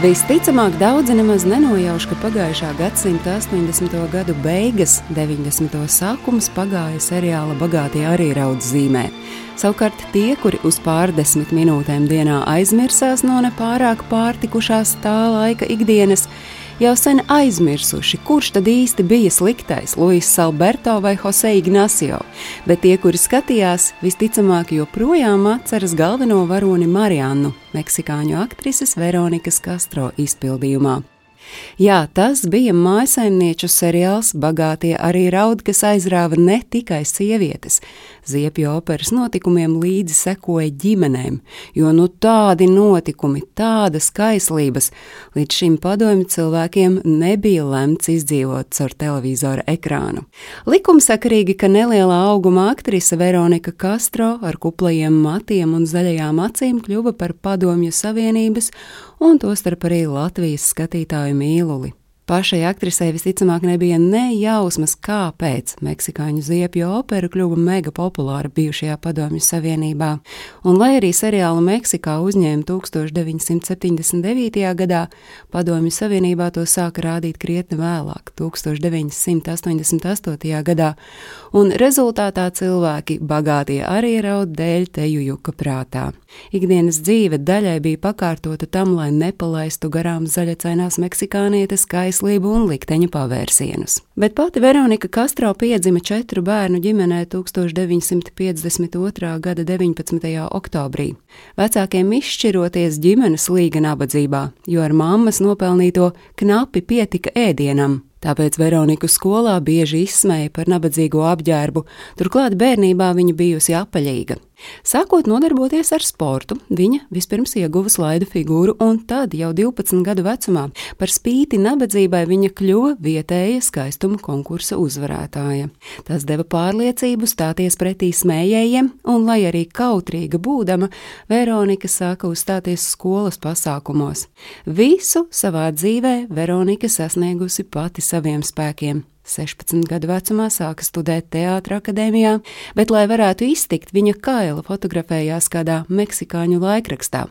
Visticamāk, daudzi nemaz nenojauš, ka pagājušā gadsimta 80. gadu beigas, 90. sākums pagāja seriāla bagātie arī raudz zīmē. Savukārt tie, kuri uz pārdesmit minūtēm dienā aizmirsās no nepārāk pārtikušās tā laika ikdienas, jau sen aizmirsuši, kurš tad īsti bija sliktais, Luis Alberto vai Jose Ignacio, bet tie, kuri skatījās, visticamāk joprojām atceras galveno varoni Mariannu, meksikāņu aktrises Veronikas Castro izpildījumā. Jā, tas bija mājsaimnieču seriāls, bagātie arī raud, kas aizrāva ne tikai sievietes. Ziepju operas notikumiem līdzi sekoja ģimenēm, jo nu tādi notikumi, tādas kaislības līdz šim padomju cilvēkiem nebija lemts izdzīvot caur televizora ekrānu. Likumsakarīgi, ka nelielā auguma aktrise Veronika Castro ar kuplajiem matiem un zaļajām acīm kļuva par padomju savienības un tostarp arī Latvijas skatītāju mīluli. Pašai aktrisei visticamāk nebija ne jausmas, kāpēc meksikāņu ziepju opera kļuva mega populāra bijušajā Padomju Savienībā. Un, lai arī seriālu Meksikā uzņēma 1979. gadā, Padomju Savienībā to sāka rādīt krietni vēlāk, 1988. gadā, un rezultātā cilvēki bagātie arī raud dēļ teju juka prātā. Ikdienas dzīve daļai bija pakārtota tam, lai nepalaistu garām zaļacainās meksikānietes mākslību un likteņa pavērsienus. Bet pati Veronika Kastro piedzima četru bērnu ģimenē 1952. gada 19. oktobrī. Vecākiem izšķiroties ģimenes līga nabadzībā, jo ar mammas nopelnīto knapi pietika ēdienam. Tāpēc Veroniku skolā bieži izsmēja par nabadzīgo apģērbu, turklāt bērnībā viņa bijusi apaļīga. Sākot nodarboties ar sportu, viņa vispirms ieguva slaidu figūru, un tad, jau 12 gadu vecumā, par spīti nabadzībai, viņa kļuva vietēja skaistuma konkursa uzvarētāja. Tas deva pārliecību stāties pretī smējējiem, un, lai arī kautrīga būdama, Veronika sāka uzstāties skolas pasākumos. Visu savā dzīvē Veronika sasniegusi pati saviem spēkiem. 16 gadu vecumā sāka studēt Teātras akadēmijā, bet, lai varētu iztikt, viņa kaila fotografējās kādā meksikāņu laikrakstā.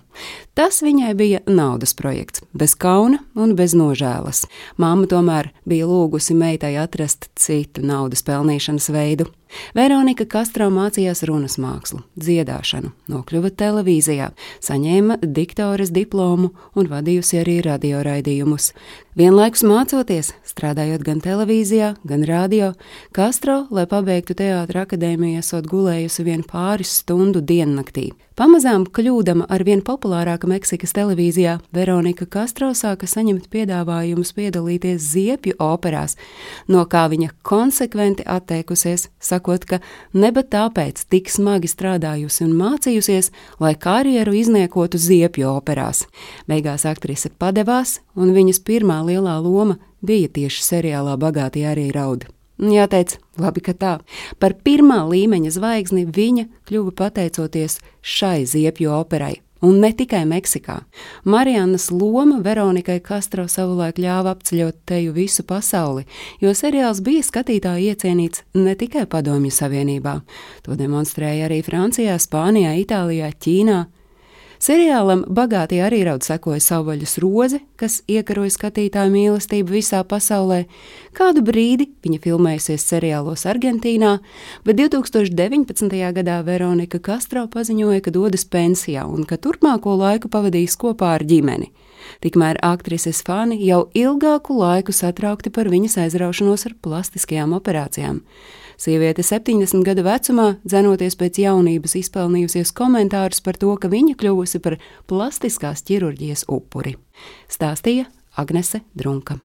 Tas viņai bija naudas projekts, bez kauna un bez nožēlas. Māma tomēr bija lūgusi meitai atrast citu naudas pelnīšanas veidu. Veronika Kastro mācījās runas mākslu, dziedāšanu, nokļuva televīzijā, saņēma diktoras diplomu un vadījusi arī radioraidījumus. Vienlaikus mācoties, strādājot gan televīzijā, gan radio, Kastro, lai pabeigtu teātra akadēmiju, esot gulējusi vien pāris stundu diennaktī. Pamazām kļūdama ar vien populārāka Meksikas televīzijā, Veronika Kastro sāka saņemt piedāvājumus piedalīties ziepju operās, no kā viņa konsekventi atteikusies, sakot, ka neba tāpēc tik smagi strādājusi un mācījusies, lai karjeru izniekotu ziepju operās. Beigās aktrise padevās, un viņas pirmā lielā loma bija tieši seriālā Bagātie arī raud. Jāteic, labi, ka tā. Par pirmā līmeņa zvaigzni viņa kļuva pateicoties šai ziepju operai. Un ne tikai Meksikā. Marijanas loma Veronikai Kastro savulaik ļāva apceļot teju visu pasauli, jo seriāls bija skatītāji iecienīts ne tikai Padomju Savienībā. To demonstrēja arī Francijā, Spānijā, Itālijā, Ķīnā, Seriālam bagātie arī raud sekoja savvaļas roze, kas iekaroja skatītāju mīlestību visā pasaulē. Kādu brīdi viņa filmējusies seriālos Argentīnā, bet 2019. gadā Veronika Castro paziņoja, ka dodas pensijā un ka turpmāko laiku pavadīs kopā ar ģimeni. Tikmēr aktrises fani jau ilgāku laiku satraukti par viņas aizraušanos ar plastiskajām operācijām. Sieviete 70 gadu vecumā, dzenoties pēc jaunības, izpelnījusies komentārus par to, ka viņa kļuvusi par plastiskās ķirurģijas upuri. Stāstīja Agnese Drunka.